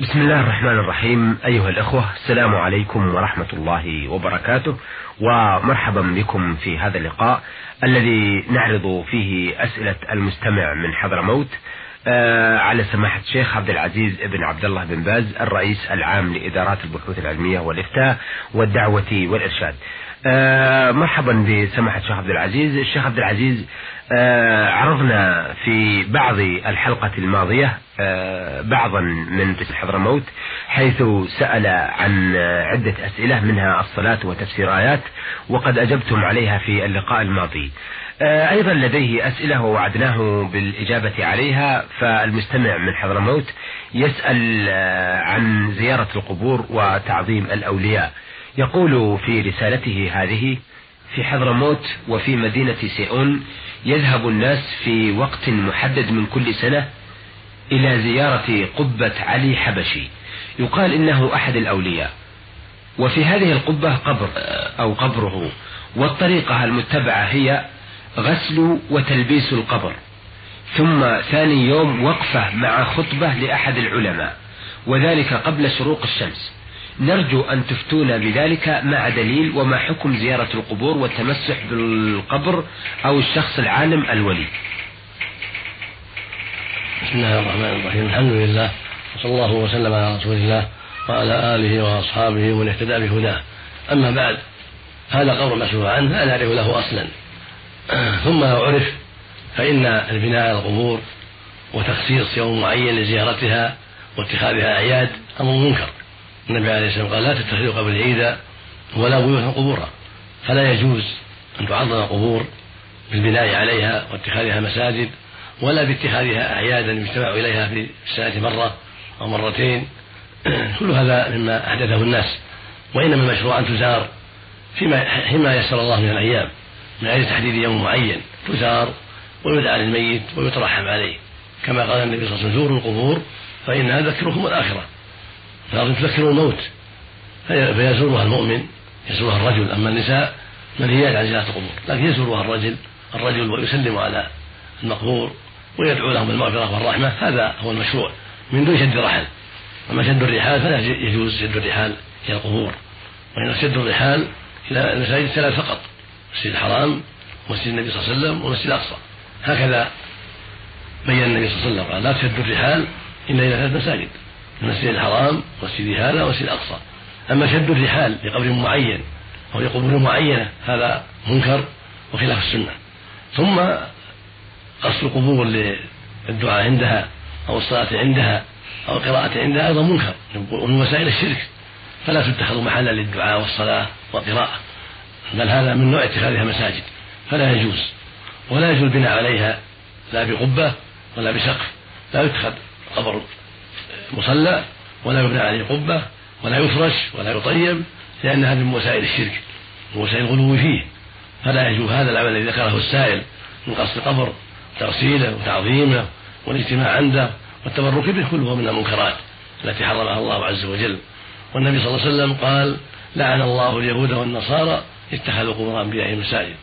بسم الله الرحمن الرحيم. أيها الأخوة السلام عليكم ورحمة الله وبركاته. ومرحبا بكم في هذا اللقاء الذي نعرض فيه أسئلة المستمع من حضرموت آه على سماحة الشيخ عبد العزيز بن عبد الله بن باز الرئيس العام لإدارات البحوث العلمية والإفتاء والدعوة والإرشاد. آه مرحبا بسماحة الشيخ عبد العزيز. الشيخ عبد العزيز آه عرضنا في بعض الحلقة الماضية آه بعضا من حضرموت حيث سأل عن عدة أسئلة منها الصلاة وتفسير آيات وقد أجبتم عليها في اللقاء الماضي. أيضا لديه أسئلة ووعدناه بالإجابة عليها فالمستمع من حضرموت يسأل عن زيارة القبور وتعظيم الأولياء. يقول في رسالته هذه في حضرموت وفي مدينة سيئون يذهب الناس في وقت محدد من كل سنة إلى زيارة قبة علي حبشي. يقال إنه أحد الأولياء. وفي هذه القبة قبر أو قبره. والطريقة المتبعة هي غسل وتلبيس القبر. ثم ثاني يوم وقفة مع خطبة لأحد العلماء. وذلك قبل شروق الشمس. نرجو أن تفتونا بذلك مع دليل وما حكم زيارة القبور والتمسح بالقبر أو الشخص العالم الولي بسم الله الرحمن الرحيم. الحمد لله. وصلى الله وسلم على رسول الله وعلى آله وأصحابه ومن اهتدى بهداه. أما بعد هذا قول مسؤول عنه لا نعرف له أصلا. ثم لو عرف فإن البناء على القبور وتخصيص يوم معين لزيارتها واتخاذها أعياد أمر منكر. النبي عليه الصلاة والسلام قال لا تتخذوا قبل عيدا ولا بيوتا قبورا. فلا يجوز أن تعظم القبور بالبناء عليها واتخاذها مساجد ولا باتخاذها أعيادا يجتمع إليها في السنة مرة أو مرتين. كل هذا مما أحدثه الناس وإنما المشروع أن تزار فيما فيما يسر الله من الأيام من غير تحديد يوم معين. تزار ويدعى للميت ويترحم عليه. كما قال النبي صلى الله عليه وسلم زوروا القبور فإنها تذكركم الآخرة. لكن تذكر الموت فيزورها المؤمن يزورها الرجل أما النساء منهيات عن زيارة القبور لكن يزورها الرجل الرجل ويسلم على المقبور ويدعو لهم بالمغفرة والرحمة هذا هو المشروع من دون شد رحل. أما شد الرحال فلا يجوز شد الرحال إلى القبور وإنما شد الرحال إلى المساجد ثلاث فقط المسجد الحرام ومسجد النبي صلى الله عليه وسلم والمسجد الأقصى. هكذا بين النبي صلى الله عليه وسلم قال لا تشد الرحال إلا إلى ثلاث مساجد. المسجد الحرام والمسجد هذا والمسجد الأقصى. أما شد الرحال لقبر معين أو لقبور معينة هذا منكر وخلاف السنة. ثم قصد القبور للدعاء عندها أو الصلاة عندها أو القراءة عندها أيضا منكر ومن وسائل الشرك. فلا تتخذ محلا للدعاء والصلاة والقراءة بل هذا من نوع اتخاذها مساجد فلا يجوز ولا يجوز البناء عليها لا بقبة ولا بسقف لا يتخذ قبر مصلى ولا يبنى عليه قبة ولا يفرش ولا يطيب لأن هذه من وسائل الشرك ووسائل الغلو فيه. فلا يجوز هذا العمل الذي ذكره السائل من قصد القبر تغسيله وتعظيمه والاجتماع عنده والتبرك به كله من المنكرات التي حرمها الله عز وجل. والنبي صلى الله عليه وسلم قال لعن الله اليهود والنصارى اتخذوا قبور أنبيائهم مساجد.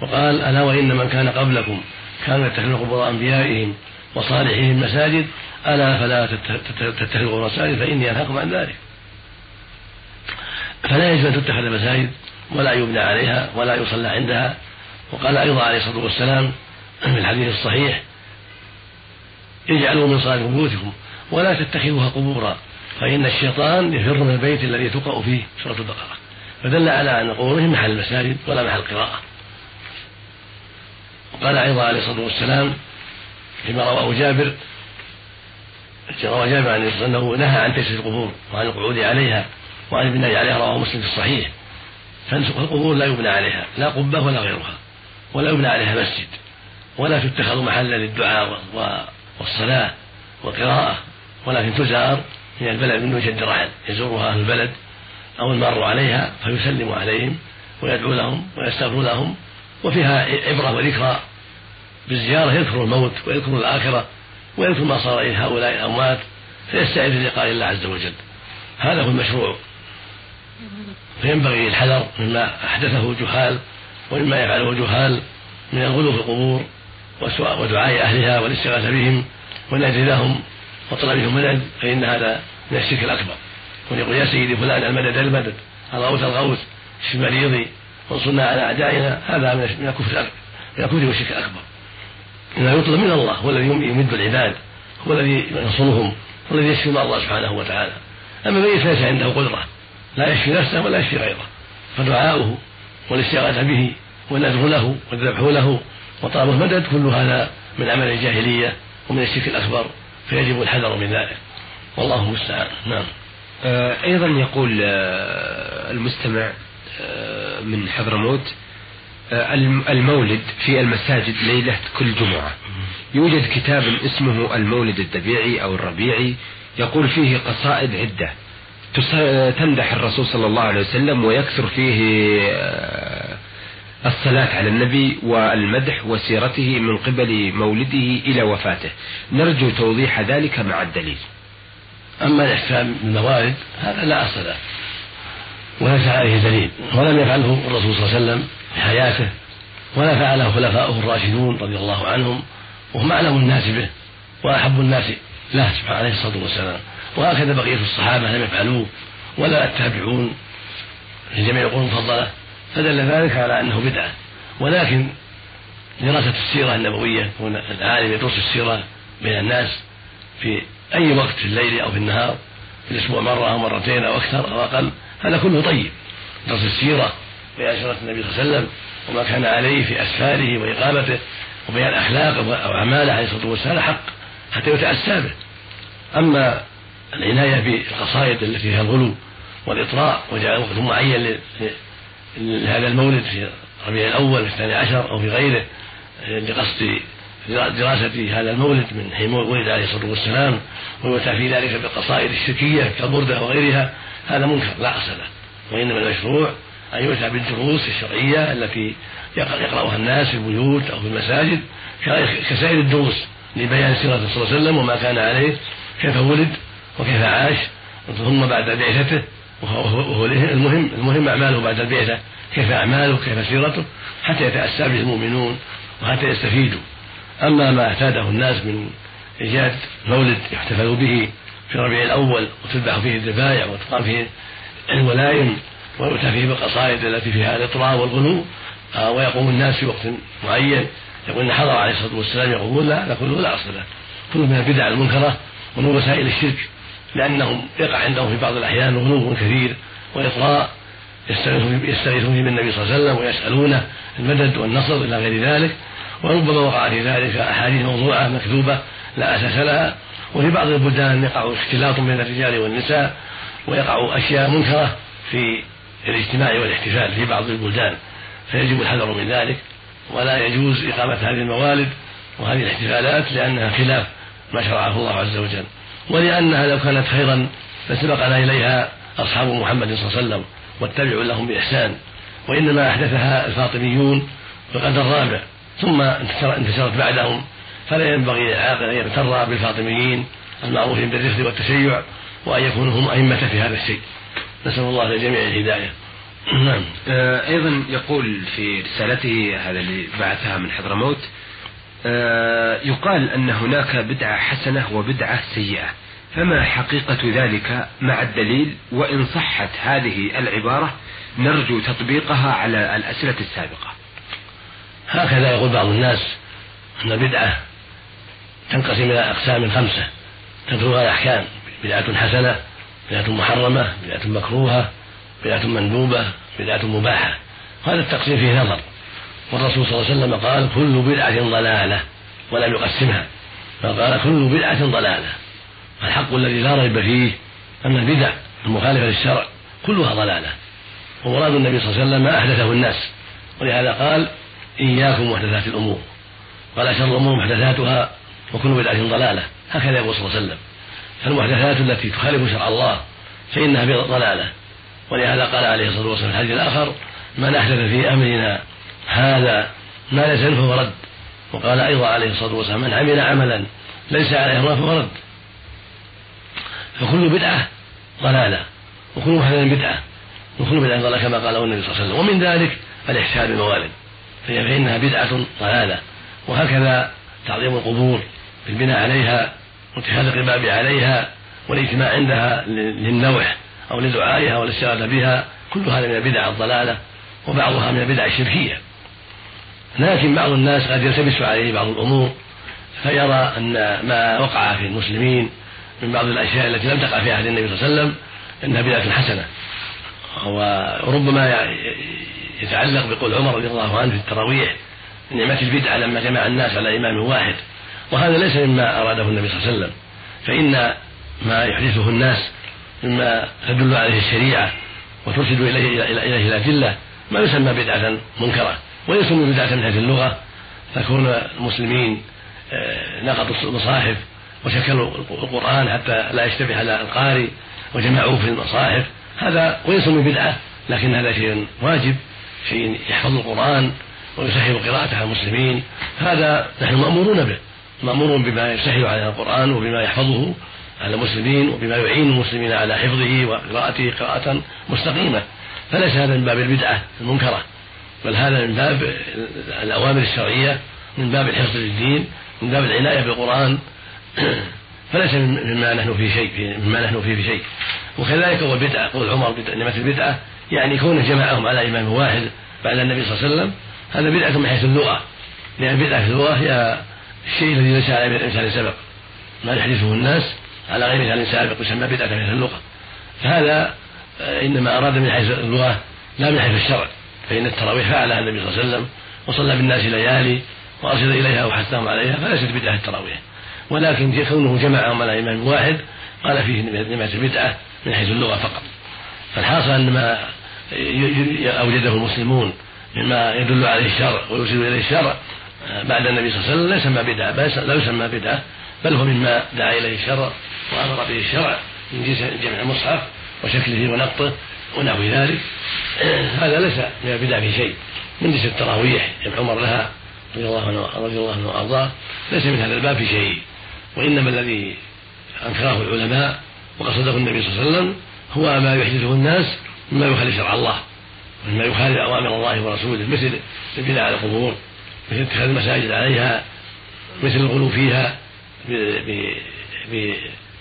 وقال ألا وإن من كان قبلكم كانوا يتخذون قبور أنبيائهم وصالحهم مساجد ألا فلا تتخذوا مساجد فإني أنهاكم عن ذلك. فلا يجوز أن تتخذ مساجد ولا يبنى عليها ولا يصلى عندها. وقال أيضا عليه الصلاة والسلام في الحديث الصحيح اجعلوا من صلاة بيوتكم ولا تتخذوها قبورا فإن الشيطان يفر من البيت الذي تقرأ فيه سورة البقرة. فدل على أن القبور محل المساجد ولا محل القراءة وقال أيضا عليه الصلاة والسلام فيما رواه جابر روى جابر عن أنه نهى عن تجسيس القبور وعن القعود عليها وعن البناء عليها رواه مسلم في الصحيح. فالقبور لا يبنى عليها لا قبة ولا غيرها ولا يبنى عليها مسجد ولا تتخذ محلا للدعاء والصلاة والقراءة ولكن تزار من البلد من وجه رحل يزورها أهل البلد أو المار عليها فيسلم عليهم ويدعو لهم ويستغفر لهم وفيها عبرة وذكرى بالزيارة يذكر الموت ويذكر الآخرة. ويذكر ما صار إلى هؤلاء الأموات فيستعد للقاء الله عز وجل. هذا هو المشروع. فينبغي الحذر مما أحدثه جهال ومما يفعله جهال من الغلو في القبور ودعاء أهلها والاستغاثة بهم والنذر لهم وطلبهم العلم فإن هذا من الشرك الأكبر. ويقول يا سيدي فلان المدد المدد الغوث الغوث اشف مريضي وانصرنا على أعدائنا هذا من الكفر من الكفر والشرك الأكبر. إنه يطلب من الله هو الذي يمد العباد هو الذي ينصرهم هو الذي يشفي الله سبحانه وتعالى. أما من ليس عنده قدرة لا يشفي نفسه ولا يشفي غيره. فدعاؤه والاستغاثة به والنذر له والذبح له وطلب المدد كل هذا من عمل الجاهلية ومن الشرك الأكبر فيجب الحذر من ذلك. والله المستعان. نعم. آه، أيضا يقول آه، المستمع آه، من حضرموت المولد في المساجد ليلة كل جمعة. يوجد كتاب اسمه المولد الدبيعي أو الربيعي. يقول فيه قصائد عدة. تمدح الرسول صلى الله عليه وسلم ويكثر فيه الصلاة على النبي والمدح وسيرته من قبل مولده إلى وفاته. نرجو توضيح ذلك مع الدليل. أما الإحسان بالموالد هذا لا أصل له. وليس عليه دليل. ولم يفعله الرسول صلى الله عليه وسلم. حياته ولا فعله خلفاؤه الراشدون رضي الله عنهم وهم أعلم الناس به وأحب الناس له سبحانه عليه الصلاة والسلام. وهكذا بقية الصحابة لم يفعلوه ولا التابعون. في جميع القرون المفضلة فدل ذلك على أنه بدعة. ولكن دراسة السيرة النبوية يكون العالم يدرس السيرة بين الناس في أي وقت في الليل أو في النهار في الأسبوع مرة أو مرتين أو أكثر أو أقل هذا كله طيب. درس السيرة سيرة النبي صلى الله عليه وسلم وما كان عليه في أسفاره وإقامته وبيان أخلاقه وأعماله عليه الصلاة والسلام حق حتى يتأسى به. أما العناية بالقصائد التي فيها الغلو والإطراء وجعل وقت معين لهذا المولد في ربيع الأول في الثاني عشر أو في غيره لقصد دراسة هذا المولد من حين ولد عليه الصلاة والسلام ويؤتى في ذلك بالقصائد الشركية كالبردة وغيرها هذا منكر لا أصل له وإنما المشروع أن يؤتى بالدروس الشرعية التي يقرأها الناس في البيوت أو في المساجد كسائر الدروس لبيان سيرة صلى الله عليه وسلم وما كان عليه كيف ولد وكيف عاش ثم بعد بعثته وهو المهم المهم أعماله بعد البعثة كيف أعماله كيف سيرته حتى يتأسى به المؤمنون وحتى يستفيدوا. أما ما اعتاده الناس من إيجاد مولد يحتفل به في ربيع الأول وتذبح فيه الذبائح وتقام فيه الولائم ويؤتى فيه بالقصائد التي فيها الإطراء والغلو آه، ويقوم الناس في وقت معين. يقول إن حضر عليه الصلاة والسلام يقول لا هذا كله لا أصل له. كله من البدع المنكرة ومن وسائل الشرك لأنهم يقع عندهم في بعض الأحيان غلو كثير وإطراء. يستغيثون بالنبي صلى الله عليه وسلم ويسألونه المدد والنصر إلى غير ذلك. وربما وقع في ذلك أحاديث موضوعة مكذوبة لا أساس لها. وفي بعض البلدان يقع اختلاط بين الرجال والنساء ويقع أشياء منكرة في الاجتماع والاحتفال في بعض البلدان فيجب الحذر من ذلك ولا يجوز إقامة هذه الموالد وهذه الاحتفالات لأنها خلاف ما شرعه الله عز وجل. ولأنها لو كانت خيرا لسبقنا إليها أصحاب محمد صلى الله عليه وسلم واتبعوا لهم بإحسان وإنما أحدثها الفاطميون في القرن الرابع ثم انتشرت بعدهم فلا ينبغي للعاقل أن يغتر بالفاطميين المعروفين بالرفق والتشيع وأن يكونوا هم أئمة في هذا الشيء. نسأل الله للجميع الهداية. نعم. آه أيضا يقول في رسالته هذا اللي بعثها من حضرموت آه يقال أن هناك بدعة حسنة وبدعة سيئة. فما حقيقة ذلك مع الدليل؟ وإن صحت هذه العبارة نرجو تطبيقها على الأسئلة السابقة. هكذا يقول بعض الناس أن البدعة تنقسم إلى أقسام خمسة تدخلها الأحكام بدعة حسنة بدعة محرمة بدعة مكروهة بدعة مندوبة بدعة مباحة. هذا التقسيم فيه نظر. والرسول صلى الله عليه وسلم قال كل بدعة ضلالة ولم يقسمها بل قال كل بدعة ضلالة الحق الذي لا ريب فيه أن البدع المخالفة للشرع كلها ضلالة. ومراد النبي صلى الله عليه وسلم ما أحدثه الناس. ولهذا قال إياكم محدثات الأمور قال شر الأمور محدثاتها وكل بدعة ضلالة هكذا يقول صلى الله عليه وسلم. فالمحدثات التي تخالف شرع الله فإنها ضلالة ولهذا قال عليه الصلاة والسلام في الحديث الآخر من أحدث في أمرنا هذا ما ليس فهو رد. وقال أيضا عليه الصلاة والسلام من عمل عملا ليس عليه الله فهو رد. فكل بدعة ضلالة وكل محدث بدعة وكل بدعة ضلالة كما قاله النبي صلى الله عليه وسلم. ومن ذلك الإحسان بالموالد فإنها بدعة ضلالة. وهكذا تعظيم القبور بالبناء عليها واتخاذ القباب عليها والاجتماع عندها للنوح أو لدعائها والاستغاثة بها كل هذا من البدع الضلالة وبعضها من البدع الشركية. لكن بعض الناس قد يلتبس عليه بعض الأمور فيرى أن ما وقع في المسلمين من بعض الأشياء التي لم تقع في عهد النبي صلى الله عليه وسلم إنها بدعة حسنة. وربما يتعلق بقول عمر رضي الله عنه في التراويح نعمة البدعة لما جمع الناس على إمام واحد. وهذا ليس مما أراده النبي صلى الله عليه وسلم فإن ما يحدثه الناس مما تدل عليه الشريعة وترشد إليه إليه الأدلة ما يسمى بدعة منكرة ويسمى بدعة من حيث اللغة تكون المسلمين آه، نقضوا المصاحف وشكلوا القرآن حتى لا يشتبه على القارئ وجمعوه في المصاحف هذا ويسمى بدعة لكن هذا شيء واجب شيء يحفظ القرآن ويسهل قراءته على المسلمين هذا نحن مأمورون به. مأمور بما يسهل على القرآن وبما يحفظه على المسلمين وبما يعين المسلمين على حفظه وقراءته قراءة مستقيمة. فليس هذا من باب البدعة المنكرة بل هذا من باب الأوامر الشرعية من باب الحفظ للدين من باب العناية بالقرآن. فليس مما نحن فيه شيء مما نحن فيه بشيء. وكذلك هو البدعة قول عمر نعمة البدعة يعني كونه جمعهم على إمام واحد بعد النبي صلى الله عليه وسلم هذا بدعة من حيث اللغة. لأن بدعة في اللغة هي الشيء الذي ليس على الإنسان سبق ما يحدثه الناس على غير مثال سابق يسمى بدعة حيث اللغة. فهذا آه، إنما أراد من حيث اللغة لا من حيث الشرع. فإن التراويح فعلها النبي صلى الله عليه وسلم وصلى بالناس ليالي وأرشد إليها وحثهم عليها فليست بدعة التراويح. ولكن كونه جمعهم على إمام واحد قال فيه نعمة البدعة من حيث اللغة فقط. فالحاصل أن ما أوجده المسلمون مما يدل عليه الشرع ويوصل إليه الشرع بعد النبي صلى الله عليه وسلم لا يسمى بدعة لا يسمى بدعة بل هو مما دعا إليه الشرع وأمر به الشرع من جنس جمع المصحف وشكله ونقطه ونحو ذلك. هذا ليس من البدع في شيء. من جنس التراويح جمع عمر لها رضي الله عنه رضي الله عنه وأرضاه ليس من هذا الباب في شيء. وإنما الذي أنكره العلماء وقصده النبي صلى الله عليه وسلم هو ما يحدثه الناس مما يخالف شرع الله ومما يخالف أوامر الله ورسوله مثل البناء على القبور. اتخاذ المساجد عليها مثل الغلو فيها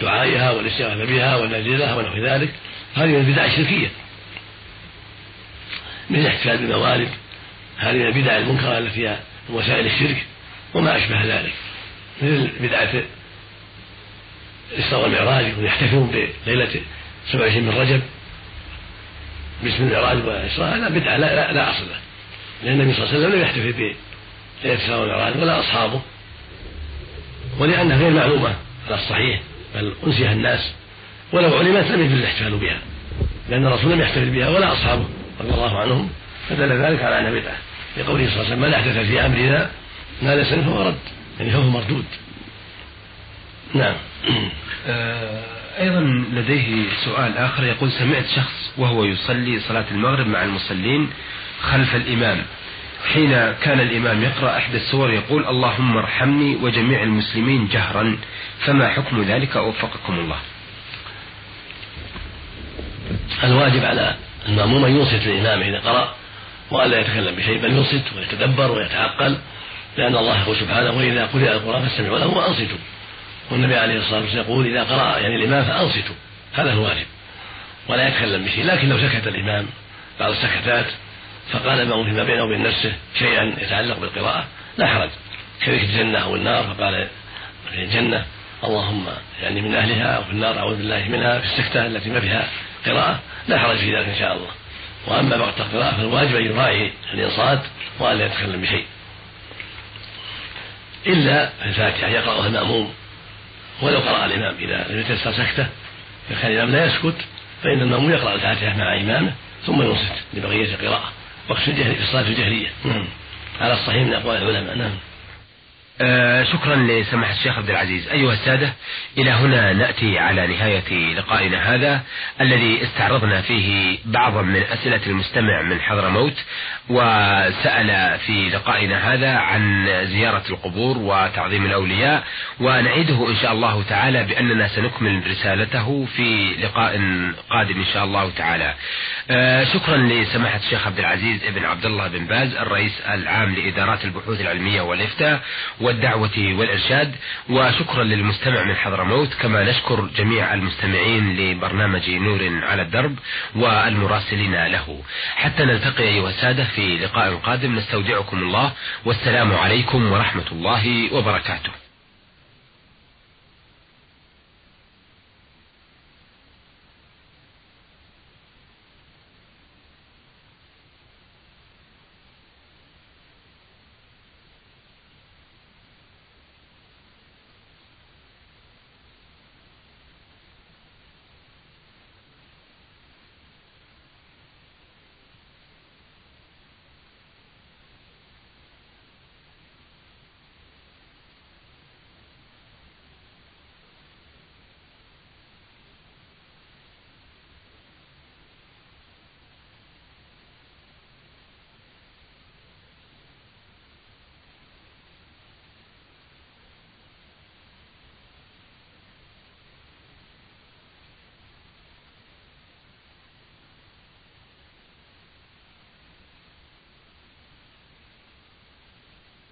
بدعائها والاستغاثة بها والنذير لها ونحو ذلك؟ هذه من البدع الشركية. من الاحتفال بالموالد هذه من البدع المنكرة التي هي وسائل الشرك وما أشبه ذلك. مثل بدعة الاسراء والمعراج ويحتفلون بليلة 27 من رجب. باسم المعراج والإسراء هذا بدعة لا, لا, لا أصل له. لأن النبي صلى الله عليه وسلم لم يحتفل بليله الاسراء والمعراج ولا أصحابه. ولأنها غير معلومة على الصحيح بل أنسيها الناس. ولو علمت لم يجوز الاحتفال بها لأن الرسول لم يحتفل بها ولا أصحابه رضي الله عنهم. فدل ذلك على انها بدعة. لقوله صلى الله عليه وسلم من احدث في أمرنا ما ليس فهو رد. يعني فهو مردود. نعم. آه، أيضا لديه سؤال آخر. يقول سمعت شخص وهو يصلي صلاة المغرب مع المصلين خلف الإمام. حين كان الإمام يقرأ إحدى السور يقول اللهم ارحمني وجميع المسلمين جهرا. فما حكم ذلك؟ وفقكم الله. الواجب على المأموم أن ينصت للإمام إذا قرأ وألا يتكلم بشيء بل ينصت ويتدبر ويتعقل لأن الله يقول سبحانه وإذا قرئ القرآن فاستمعوا له وأنصتوا. والنبي عليه الصلاة والسلام يقول إذا قرأ يعني الإمام فأنصتوا. هذا الواجب. ولا يتكلم بشيء. لكن لو سكت الإمام بعض السكتات فقال المأموم فيما بينه وبين نفسه شيئا يتعلق بالقراءة لا حرج. كذلك الجنة أو النار فقال في الجنة اللهم يعني من أهلها أو في النار أعوذ بالله منها في السكتة التي ما فيها قراءة لا حرج في ذلك إن شاء الله. وأما وقت القراءة فالواجب أن يراعي الإنصات وأن لا يتكلم بشيء. إلا الفاتحة يقرأها المأموم. ولو قرأ الإمام إذا لم يتيسر سكتة فكان الإمام لا يسكت فإن المأموم يقرأ الفاتحة مع إمامه ثم ينصت لبقية القراءة. وقت الجهري في الصلاة الجهرية نعم. على الصحيح من أقوال العلماء. نعم. آه شكرا لسماحة الشيخ عبد العزيز. أيها السادة إلى هنا نأتي على نهاية لقائنا هذا الذي استعرضنا فيه بعضا من أسئلة المستمع من حضرموت وسأل في لقائنا هذا عن زيارة القبور وتعظيم الأولياء ونعيده إن شاء الله تعالى بأننا سنكمل رسالته في لقاء قادم إن شاء الله تعالى. آه شكرا لسماحة الشيخ عبد العزيز ابن عبد الله بن باز الرئيس العام لإدارات البحوث العلمية والإفتاء والدعوة والإرشاد وشكرا للمستمع من حضرموت كما نشكر جميع المستمعين لبرنامج نور على الدرب والمراسلين له. حتى نلتقي أيها السادة في لقاء قادم نستودعكم الله والسلام عليكم ورحمة الله وبركاته.